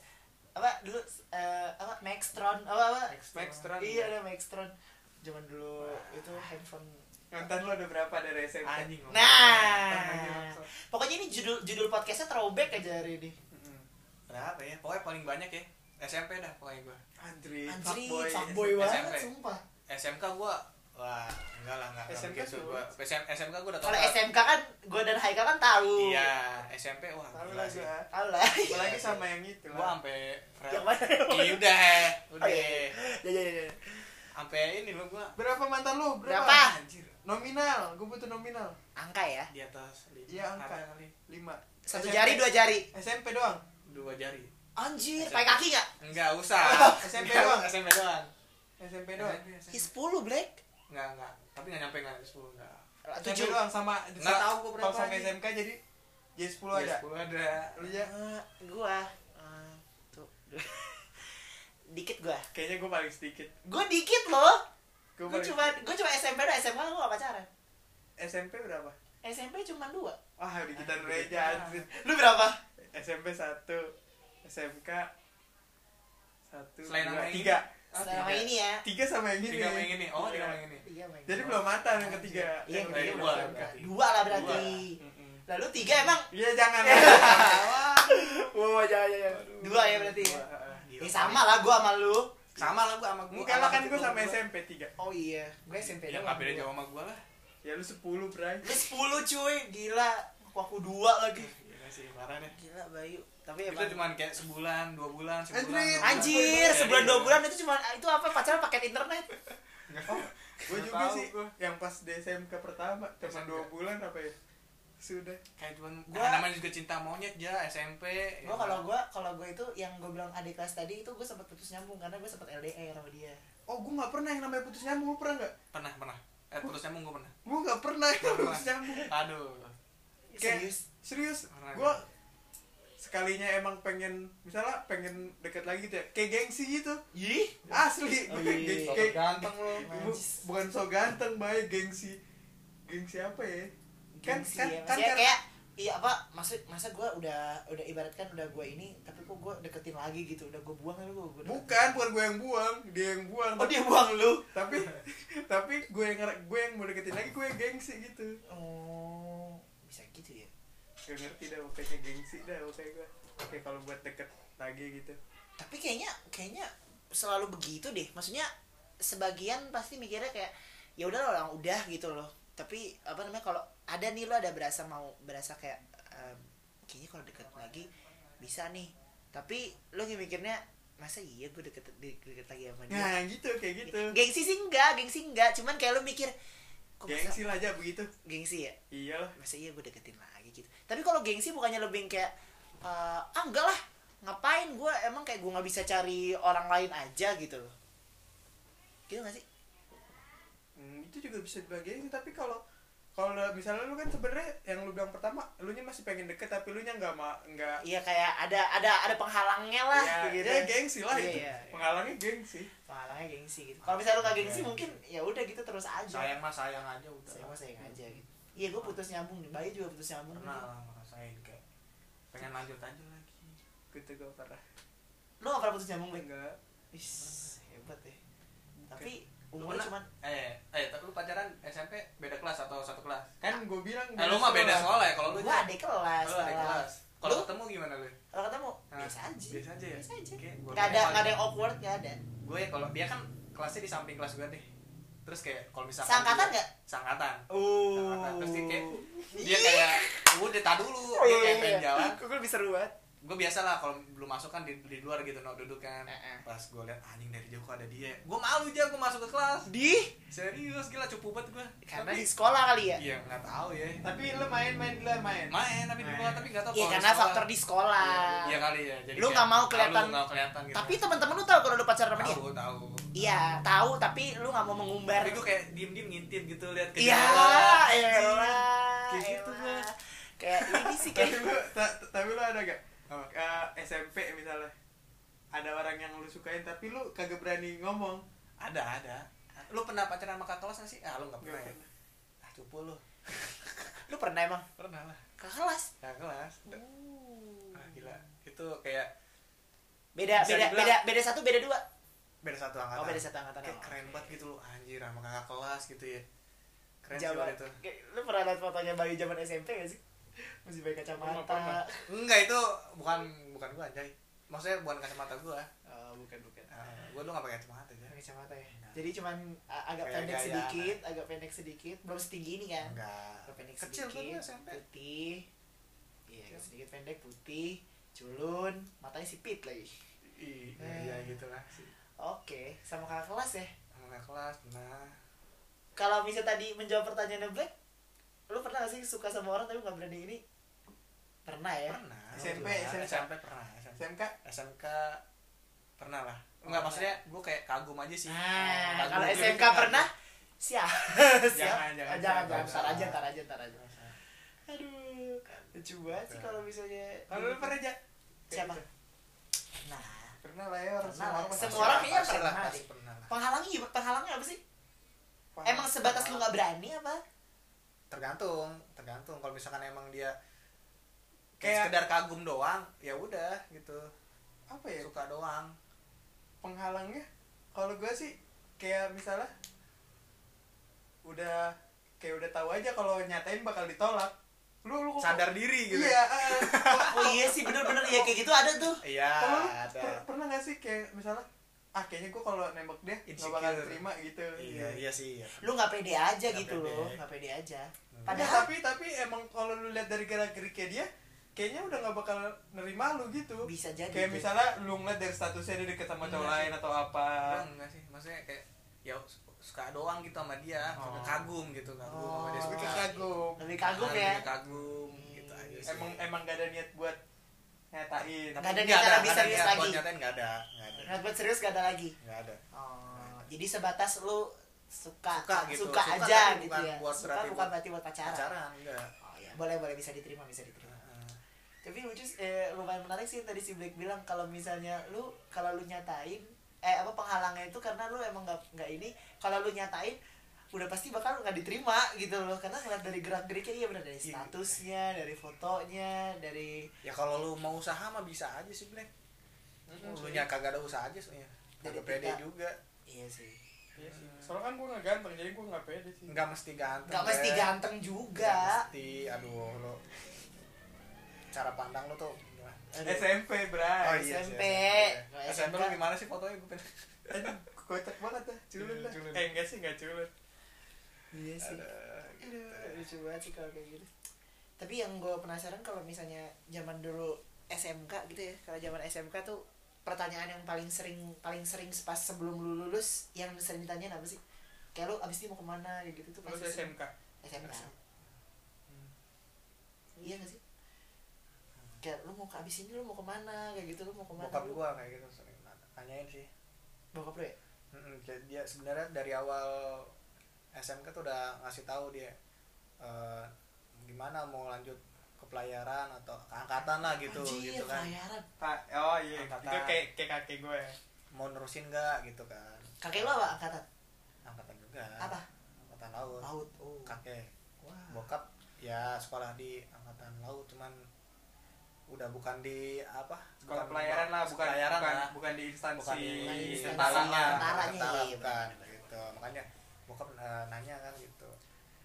Apa dulu eh, apa Maxtron apa apa? Maxtron. Iya ada Maxtron. Zaman dulu itu handphone. Nonton lu ada berapa dari SMP? Anjing. Nah, pokoknya ini judul judul podcastnya throwback aja hari ini. Berapa ya? Pokoknya paling banyak ya. SMP dah pokoknya gua. Andri, fuckboy. fuckboy SMP. banget sumpah. SMK gua wah enggak lah enggak SMK gitu gua SM, SMK gua udah Kalau total. SMK kan gue dan Haikal kan tahu. iya SMP wah Tahu lah sih. Tahu lah. Apalagi sama yang itu gua lah. sampai? Iya udah udah Oh, iya, iya. Ya, ya, ya. sampai ini lo gua Berapa mantan lu? Berapa? anjir Nominal, gue butuh nominal. Angka ya. di atas Iya, angka. kali 5. Satu jari, dua jari. SMP doang. Dua jari Anjir, pakai kaki gak? enggak usah SMP Enggak, doang. SMP doang SMP doang. 10 Black. enggak enggak tapi enggak nyampe enggak 10 enggak Tujuh. doang sama Nggak tahu gua berapa lagi. SMK jadi jadi 10 ada. 10 ada Lu ya Eh, gua eh, tuh. dikit gua. kayaknya gue paling sedikit. Gua dikit loh. Gue Gua cuma gua cuma SMP doang, SMA gua gak pacaran. SMP berapa? SMP cuma dua. Wah, di kita dulu Anjir. aja anjir. Lu berapa? SMP 1 SMK 1 Selain nama yang 3 Ah, tiga. ini ya. tiga sama yang ini tiga sama yang ini oh tiga Iya. sama yang ini Iya, jadi belum matang yang ketiga Iya, Yang ketiga kedua dua. Dua lah berarti. Mm-mm. Lalu tiga emang iya jangan Wow, jangan, jangan. Dua ya berarti ya. Dua. Ya sama lah gua sama lu. sama lah gua sama gua Enggak lah kan sama gue sama gua. SMP 3 Oh iya, gue SMP ya nggak beda jauh sama gua lah ya lu 10 Bray Lu 10 cuy, gila. Aku dua lagi. Sih parah deh Gila Bayu. Tapi itu emang cuman kayak sebulan dua bulan sebulan Anjir. dua bulan. Anjir, Iya, sebulan iya. dua bulan itu cuma itu apa pacaran paket internet. oh gue juga tahu sih gua. yang pas di SMK pertama cuma. 2 bulan apa ya sudah kayak cuman Gua- gua namanya juga cinta monyet ya SMP Gua kalau gua kalau gua itu yang gua bilang adik kelas tadi itu gua sempat putus nyambung karena gua sempat LDR sama dia. oh gue nggak pernah yang namanya putus nyambung lu pernah nggak pernah pernah eh putus nyambung gua pernah gue nggak pernah yang namanya putus nyambung aduh Kayak- Serius. Serius? Gue sekalinya emang pengen misalnya pengen deket lagi gitu ya kayak gengsi gitu. Ih, asli gue Sok kayak ganteng lu bu- bukan so ganteng baik gengsi. Gengsi apa ya? Kan gengsi kan ya. kan Maksudnya kan- kayak iya apa maksud masa gua udah udah ibaratkan udah gua ini tapi kok gua deketin lagi gitu udah gua buang tapi gua deketin. bukan bukan gue yang buang dia yang buang. Oh dia buang lu? Tapi tapi gue yang gue yang mau deketin lagi gue yang gengsi gitu. Oh bisa gitu ya gak ngerti dah pokoknya gengsi dah pokoknya gue oke kalau buat deket lagi gitu. Tapi kayaknya kayaknya selalu begitu deh. Maksudnya sebagian pasti mikirnya kayak ya udah lah orang udah gitu loh. Tapi apa namanya kalau ada nih lo ada berasa mau berasa kayak ehm, kayaknya kalau deket lagi bisa nih. Tapi lo mikirnya masa iya gue deket, deket, deket lagi sama dia? Nah gitu kayak gitu. Gengsi sih enggak gengsi enggak. Cuman kayak lo mikir kok masa- gengsi lah aja begitu. Gengsi ya? Iyalah. Masa iya gue deketin lagi gitu. Tapi kalau gengsi bukannya lebih kayak eh, ah enggak lah ngapain gue emang kayak gue nggak bisa cari orang lain aja gitu loh. Gitu gak sih? Hmm, itu juga bisa dibagiin tapi kalau kalau misalnya lu kan sebenarnya yang lu bilang pertama lu nya masih pengen deket tapi lu nya nggak ma nggak iya kayak ada ada ada penghalangnya lah ya, gitu. ya gengsi lah Iya, itu. iya. penghalangnya gengsi. Penghalangnya gengsi gitu. Kalau misalnya lu gak gengsi mungkin ya udah gitu terus aja. Sayang mah sayang aja udah saya mah sayang aja gitu iya gue putus nyambung nih. Bayi juga putus nyambung pernah lah ngerasain kayak pengen lanjut aja lagi. Gitu gue parah lu gak pernah putus nyambung Bek? enggak. Is, hebat ya tapi umurnya pernah? cuman eh eh tapi lu pacaran SMP beda kelas atau satu kelas? Kan gue bilang eh lu mah beda sekolah. soalnya kalau lu gue adik kelas lu ada kelas. Kalau ketemu gimana lu? Kalau ketemu biasa aja. Biasa aja ya? biasa aja. Nggak ada nggak ada yang awkward nggak ada. Gue ya kalau dia kan kelasnya di samping kelas gue deh terus kayak kalau misalkan Seangkatan dia- nggak? seangkatan. Oh. Seangkatan. terus dia kayak dia kayak udah tak dulu. Dia kayak pengen jalan. Kok gue lebih seru banget gue biasa lah kalau belum masuk kan di, di luar gitu no duduk kan Eh-eh. pas gue liat anjing dari jauh kok ada dia gue malu aja gue masuk ke kelas di serius gila cupu banget gue karena di sekolah kali ya iya nggak tahu ya Tapi lu main-main di luar main. main tapi di luar tapi nggak tahu Iya karena sekolah. faktor di sekolah. iya kali ya jadi Lu nggak mau kelihatan- lu nggak kelihatan gitu Tapi teman-teman lu tahu kalau lu pacaran sama dia? tahu tahu Iya, tahu tapi lu nggak mau mengumbar. tapi gue kayak diem diem ngintip gitu lihat ke Iya, jendela. elah. Kayak gitu gua. Kayak ini sih Tapi kayak tapi lu ada gak? Apa? Ke SMP misalnya. Ada orang yang lu sukain tapi lu kagak berani ngomong. ada ada lu pernah pacaran sama kakak kelas nggak sih ah lu nggak pernah Nggak ya pernah. ah cupu lu lu pernah emang pernah lah ke kelas. kakak kelas ah, gila itu kayak Beda beda dibilang- beda beda satu beda dua. beda satu angkatan Oh, beda satu angkatan, kayak oh. keren banget gitu lu anjir sama kakak kelas gitu ya keren sih Zaman waktu itu lu pernah lihat fotonya Bayu zaman SMP gak sih? Masih pakai kacamata. enggak itu bukan bukan gua anjay maksudnya bukan kacamata gua Oh, bukan bukan. uh, gua tuh nggak pakai kacamata aja Pakai kacamata ya. Jadi cuman uh, agak Kayak pendek gaya sedikit, agak pendek sedikit, belum setinggi ini kan. enggak Agak pendek kecil tuh sedikit, SMP putih. Iya, sedikit pendek putih, culun, matanya sipit lagi. iya Eh. iya gitu lah sih Oke, sama kakak kelas ya. sama kakak kelas nah Kalau misalnya tadi menjawab pertanyaannya Black, lu pernah gak sih suka sama orang tapi nggak berani ini? Pernah ya. pernah SMP, Alhamdulillah. SMK. SMP pernah SMP, SMK SMK pernah lah enggak Oh, maksudnya gua kayak kagum aja sih Nah, Kagum kalau SMK kagum. pernah siap. siap. Jangan, jangan, Oh, jangan, jangan. jangan. Ntar aja, ntar aja, ntar aja. Aduh, lucu banget sih kalau misalnya. Kalau lu pernah aja? Siapa? Nah, Pernah lah ya orang Pernah Semua orang kayaknya Pasti lah, pernah pernah lah penghalangnya? Penghalangnya apa sih? Emang sebatas lu nggak berani apa? Tergantung tergantung. Kalau misalkan emang dia kayak sekedar kagum doang ya udah gitu. Apa ya? Suka doang. Penghalangnya? Kalau gue sih kayak misalnya udah kayak udah tahu aja kalau nyatain bakal ditolak. Lu lu kok- sadar diri gitu. Iya eh. Oh iya sih, bener-bener. Ya kayak gitu ada tuh. iya ada. per- pernah gak sih kayak misalnya ah kayaknya gue kalau nembak dia nggak bakal terima gitu iya iya sih iya. Lu nggak pede aja Nggak gitu pede. loh, nggak pede aja. Padahal tapi tapi emang kalau lu lihat dari gerak geriknya dia kayaknya udah nggak bakal nerima lu gitu bisa jadi. kayak tuh. misalnya lu ngeliat dari statusnya dia deket sama cowok Enggak lain atau apa enggak sih maksudnya kayak ya su- suka doang gitu sama dia Oh. kagum gitu kagum Oh. sama dia suka ke kagum lebih kagum Ah, ya. lebih kagum gitu aja sih emang emang gak ada niat buat nyatain Nggak ada Nggak niat lebih nggak serius niat buat lagi. nyatain nggak ada nggak ada Nggak buat serius gak ada lagi. nggak ada Oh, jadi sebatas lu suka Suka gitu. suka Suka aja tapi gitu ya. buat suka bukan berarti buat pacaran. pacaran enggak Oh ya, boleh boleh bisa diterima, bisa diterima. Heeh. Tapi lucu eh, lumayan menarik sih tadi si Black bilang kalau misalnya lu kalau lu nyatain eh apa penghalangnya itu karena lu emang nggak nggak ini kalau lu nyatain udah pasti bakal nggak diterima gitu loh karena ngeliat dari gerak geriknya iya benar dari Iya. statusnya dari fotonya dari ya kalau lu mau usaha mah bisa aja sih Black lu nya kagak ada usaha aja soalnya Jadi pede juga iya sih Iya sih. Soalnya kan gue gak ganteng, jadi gue gak pede sih. nggak mesti ganteng nggak mesti ganteng juga mesti aduh lo cara pandang lo tuh. SMP, bray. Oh, iya, SMP. SMP. SMP lo gimana sih fotonya gue pengen kocak banget dah, culun Iya, dah. culun. Eh, enggak sih, enggak culun. Iya sih Aduh, gitu. Aduh, lucu banget sih kalau kayak gitu. Tapi yang gue penasaran kalau misalnya zaman dulu SMK gitu ya, kalau zaman SMK tuh pertanyaan yang paling sering paling sering pas sebelum lu lulus yang sering ditanyain apa sih? Kayak lu abis ini mau ke mana kayak gitu tuh pasti SMK. SMK. Hmm. Iya gak sih? Kayak lu mau ke abis ini lu mau ke mana kayak gitu lu mau ke mana? bokap gua kayak gitu sering nanyain sih Bokap lu ya? Mm-mm, kayak dia sebenarnya dari awal SMK tuh udah ngasih tahu dia eh, gimana mau lanjut ke pelayaran atau ke angkatan lah gitu Anjir, gitu kan pelayaran. Pak, oh iya, Angkatan. itu kayak kayak kakek gue. mau nerusin nggak gitu kan Kakek lu apa angkatan? angkatan juga Apa? angkatan laut Laut. Oh. kakek Wah. bokap ya sekolah di angkatan laut cuman udah bukan di apa Sekolah pelayaran lah, bukan pelayaran bukan, lah bukan di instansi. bukan di Bukan instansi. tentaranya Tentaranya, tentara iya, bukan gitu makanya bokap eh, nanya kan gitu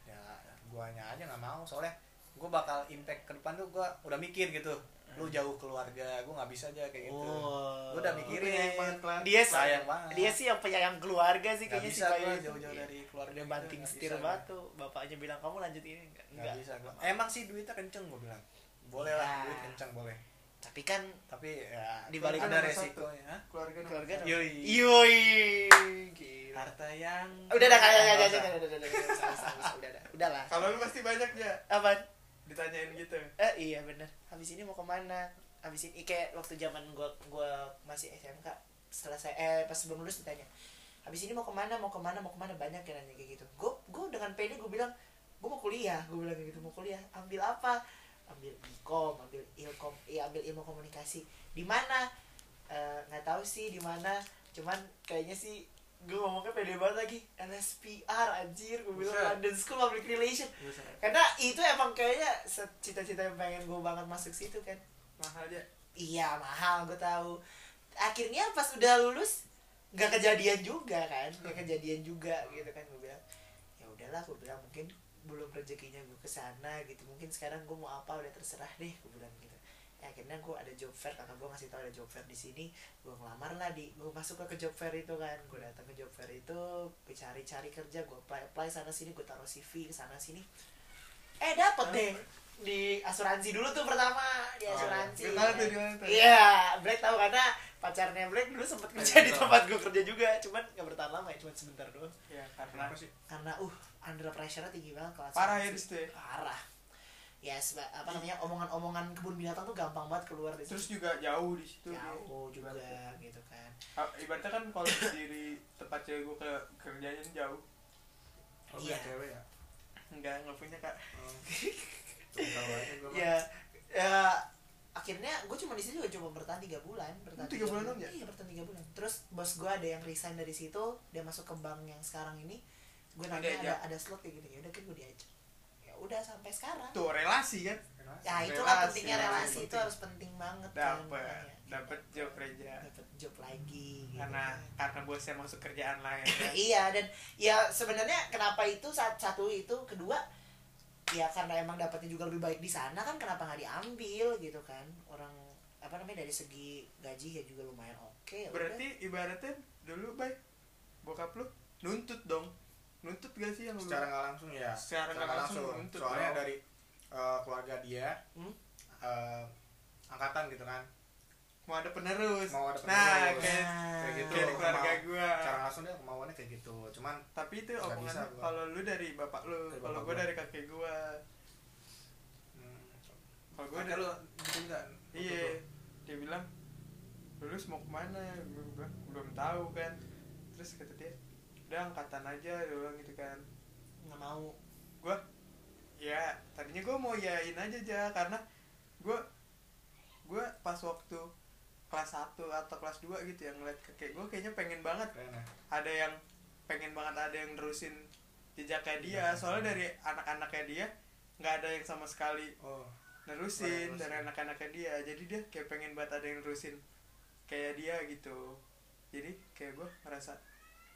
ya guanya aja nggak mau soalnya gua bakal impact ke depan tuh gua udah mikir gitu lu jauh keluarga gua nggak bisa aja kayak gitu Oh. gua udah mikirin banget. Dia sih- sayang banget Dia sih yang penyayang keluarga sih kayaknya bisa si Bayu gua itu. jauh-jauh Iya. dari keluarga Dia gitu, banting nggak setir banget gua. tuh. Bapaknya bilang kamu lanjut ini enggak? nggak bisa gua emang sih duitnya kenceng gua bilang boleh Ya. lah duit kenceng boleh tapi kan tapi ya dibalik ada resikonya keluarga keluarga yoi yoi harta yang udah dah kayak kayak kayak udah udah udah udah lah kalau lu pasti banyak ya apa ditanyain gitu eh iya bener habis ini mau ke mana habis ini kayak waktu zaman gua gua masih SMK selesai eh pas sebelum lulus ditanya habis ini mau ke mana mau ke mana mau ke mana banyak yang nanya kayak gitu gua gua dengan pede gua bilang gua mau kuliah gua bilang kayak gitu mau kuliah ambil apa ambil ikom ambil ilkom iya ambil ilmu komunikasi. Di mana? Eh, nggak tahu sih di mana. Cuman kayaknya sih gue ngomongnya pede banget lagi. LSPR anjir. Gue bilang. London School Public Relation karena itu emang kayaknya cita-cita yang pengen gue banget masuk situ kan. Mahal ya iya mahal gue tahu. Akhirnya pas udah lulus nggak kejadian juga kan. Nggak kejadian juga gitu kan gue bilang. Ya udahlah gue bilang mungkin belum rezekinya gue ke sana gitu. Mungkin sekarang gue mau apa udah terserah deh gue bilang gitu. Ya, akhirnya gue ada job fair kakak gue ngasih tau ada job fair di sini. Gue ngelamar lah di gue masuk ke job fair itu kan. Gue datang ke job fair itu gue cari-cari kerja gue apply apply sana sini gue taruh cv ke sana sini. Eh dapet deh di asuransi dulu tuh pertama di Oh, asuransi. di mana tuh, di mana tuh? iya Black tahu karena pacarnya Black dulu sempat kerja di tahu. tempat gue kerja juga cuman gak bertahan lama ya cuman sebentar doang. Ya karena kenapa sih? karena uh under pressure tinggi banget kelas parah ya di situ ya? Parah. Ya seba- apa namanya omongan-omongan kebun binatang tuh gampang banget keluar di terus situ. juga jauh di situ jauh juga gitu kan. Ah, ibaratnya kan kalau dari tempat cewek gue ke kerjanya jauh. Oh, Iya. cewek ya? Enggak nggak punya kak. Oh. Aja ya ya akhirnya gue cuma di situ juga cuma bertahan tiga bulan bertahan tiga bulan ya? iya bertahan tiga bulan. Terus bos gue ada yang resign dari situ dia masuk ke bank yang sekarang ini. Gue nanya ada ada slot kayak gitu ya udah kan gue diajak. Ya udah sampai sekarang. Tuh relasi kan? Ya itulah Relasi, pentingnya relasi. Relasi itu penting. harus penting banget kan, dapet makanya. dapet job kerja dapet job lagi gitu karena kan. karena bosnya masuk kerjaan lain kan? Iya dan ya sebenarnya kenapa itu saat satu itu kedua ya karena emang dapatnya juga lebih baik di sana kan kenapa nggak diambil gitu kan orang apa namanya dari segi gaji ya juga lumayan oke ya udah. berarti ibaratnya dulu baik bokap lu nuntut dong nuntut gak sih yang lu secara nggak langsung ya Secara nggak langsung nuntut soalnya dong. dari eh, keluarga dia Hmm? eh, angkatan gitu kan mau ada penerus. Mau ada nah penerus. kayak Nah, kayak gitu kayak di keluarga gua. secara langsung dia kemauannya kayak gitu. Cuman tapi itu omongan kalau lu dari bapak lu kalau gua. dari kakek gua. Hmm, kalau ada dari lu gitu enggak iya dia bilang lulus mau ke mana gue bilang belum tahu kan. Terus kata dia udah angkatan aja dia bilang gitu kan. Nggak mau. Gue ya tadinya gue mau yain aja aja karena gue gue pas waktu kelas 1 atau kelas 2 gitu yang ngeliat kakek gue kayaknya pengen banget. Keren ya. Ada yang pengen banget ada yang nerusin jejaknya dia. Soalnya dari anak-anaknya dia nggak ada yang sama sekali oh. nerusin dari anak-anaknya dia. Jadi dia kayak pengen banget ada yang nerusin kayak dia gitu. Jadi kayak gue ngerasa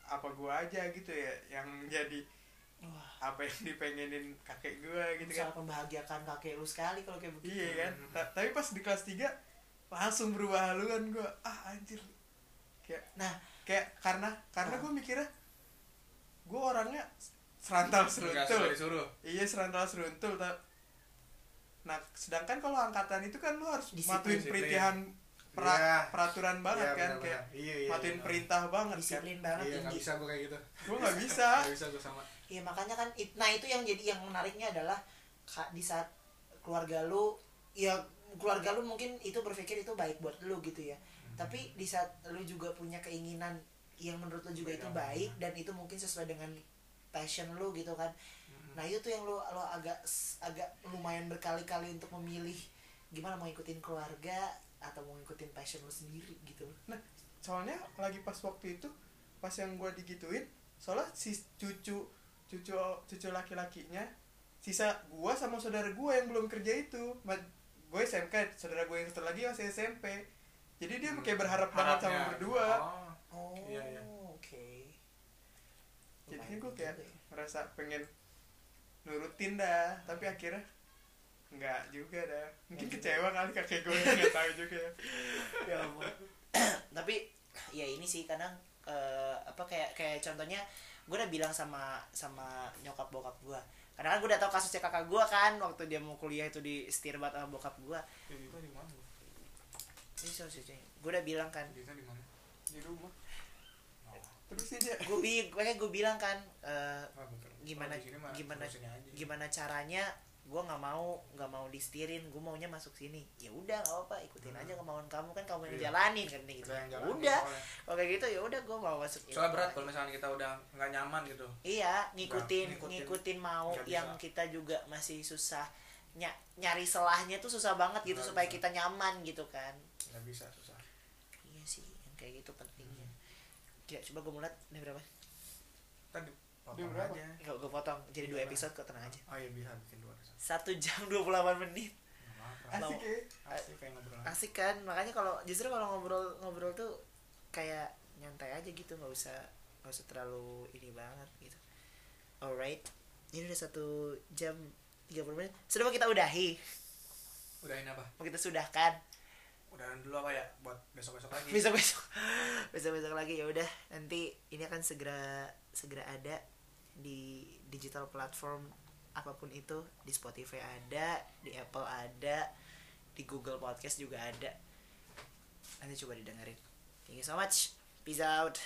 apa gue aja gitu ya yang jadi wah. apa yang dipengenin kakek gue gitu kan. sangat membahagiakan kakek lu sekali kalau kayak begitu. Iya kan? Ta- tapi pas di kelas 3 langsung berubah haluan gue ah anjir. Kayak nah kayak karena karena gue mikirnya gue orangnya serantal Enggak seruntul disuruh. Iya serantal seruntul ta- nah sedangkan kalau angkatan itu kan lu harus Disiplin, matuin peritihan pra- Iya. peraturan banget Iya, kan benar-benar. kayak iya iya matuin iya. perintah banget kan. Disiplin banget iya tinggi bisa gua kayak gitu. Gue nggak bisa. Nggak bisa gua sama. Iya makanya kan nah itu yang jadi yang menariknya adalah di saat keluarga lu ya keluarga lu mungkin itu berpikir itu baik buat lu gitu ya. Tapi di saat lu juga punya keinginan yang menurut lu juga itu Beda. baik dan itu mungkin sesuai dengan passion lu gitu kan. Nah, itu tuh yang lu lu agak agak lumayan berkali-kali untuk memilih gimana mau ikutin keluarga atau mau ikutin passion lu sendiri gitu. nah soalnya lagi pas waktu itu pas yang gue digituin soalnya si cucu cucu cucu laki-lakinya sisa gua sama saudara gua yang belum kerja itu gue SMK saudara gue yang satu lagi masih SMP jadi dia kayak berharap banget sama berdua oh Oh, Iya, iya. oke. jadinya Lumayan gue kayak juga ya. pengen nurutin dah tapi akhirnya nggak juga dah mungkin juga. kecewa kali kakek gue nggak tahu juga ya ya ampun. tapi ya ini sih kadang eh, apa kayak kayak contohnya gue udah bilang sama sama nyokap bokap gue karena kan gue udah tau kasusnya kakak gue kan waktu dia mau kuliah itu di setir banget sama bokap gue gitu di mana ini gue udah bilang kan di mana? di rumah Oh. terus aja gue bi gue bilang kan eh, betul. gimana gimana gimana caranya gue nggak mau nggak mau disetirin gue maunya masuk sini ya udah nggak apa ikutin Hmm. aja kemauan kamu kan kamu yang Iya. jalanin kan gitu yang jalanin, udah kalau kayak gitu ya udah gue mau masuk Soalnya berat kalau misalnya kita udah nggak nyaman gitu. iya ngikutin Nggak, ngikutin. ngikutin mau Nggak yang bisa. kita juga masih susah ny- nyari selahnya tuh susah banget gitu Nggak supaya bisa. kita nyaman gitu kan Nggak bisa susah. iya sih yang kayak gitu pentingnya ya coba gue mulai ini berapa Tadi potong berapa? aja. Gak gue potong jadi dua Gimana? episode kok tenang aja Oh iya bisa bikin dua. Satu jam 28 menit. Asik ya. Asik kayak ngobrol. asik kan? Makanya kalau justru kalau ngobrol ngobrol tuh kayak nyantai aja gitu. Nggak usah nggak usah terlalu ini banget gitu. Alright. Ini udah satu jam 30 menit. Sudah mau kita udahi? Udahin apa? mau kita sudahkan? Udahan dulu apa ya? Buat besok-besok lagi. besok besok besok besok lagi. Ya udah. Nanti ini akan segera segera ada di digital platform apa pun itu di Spotify ada di Apple ada di Google Podcast juga ada. Nanti coba didengerin. Thank you so much. Peace out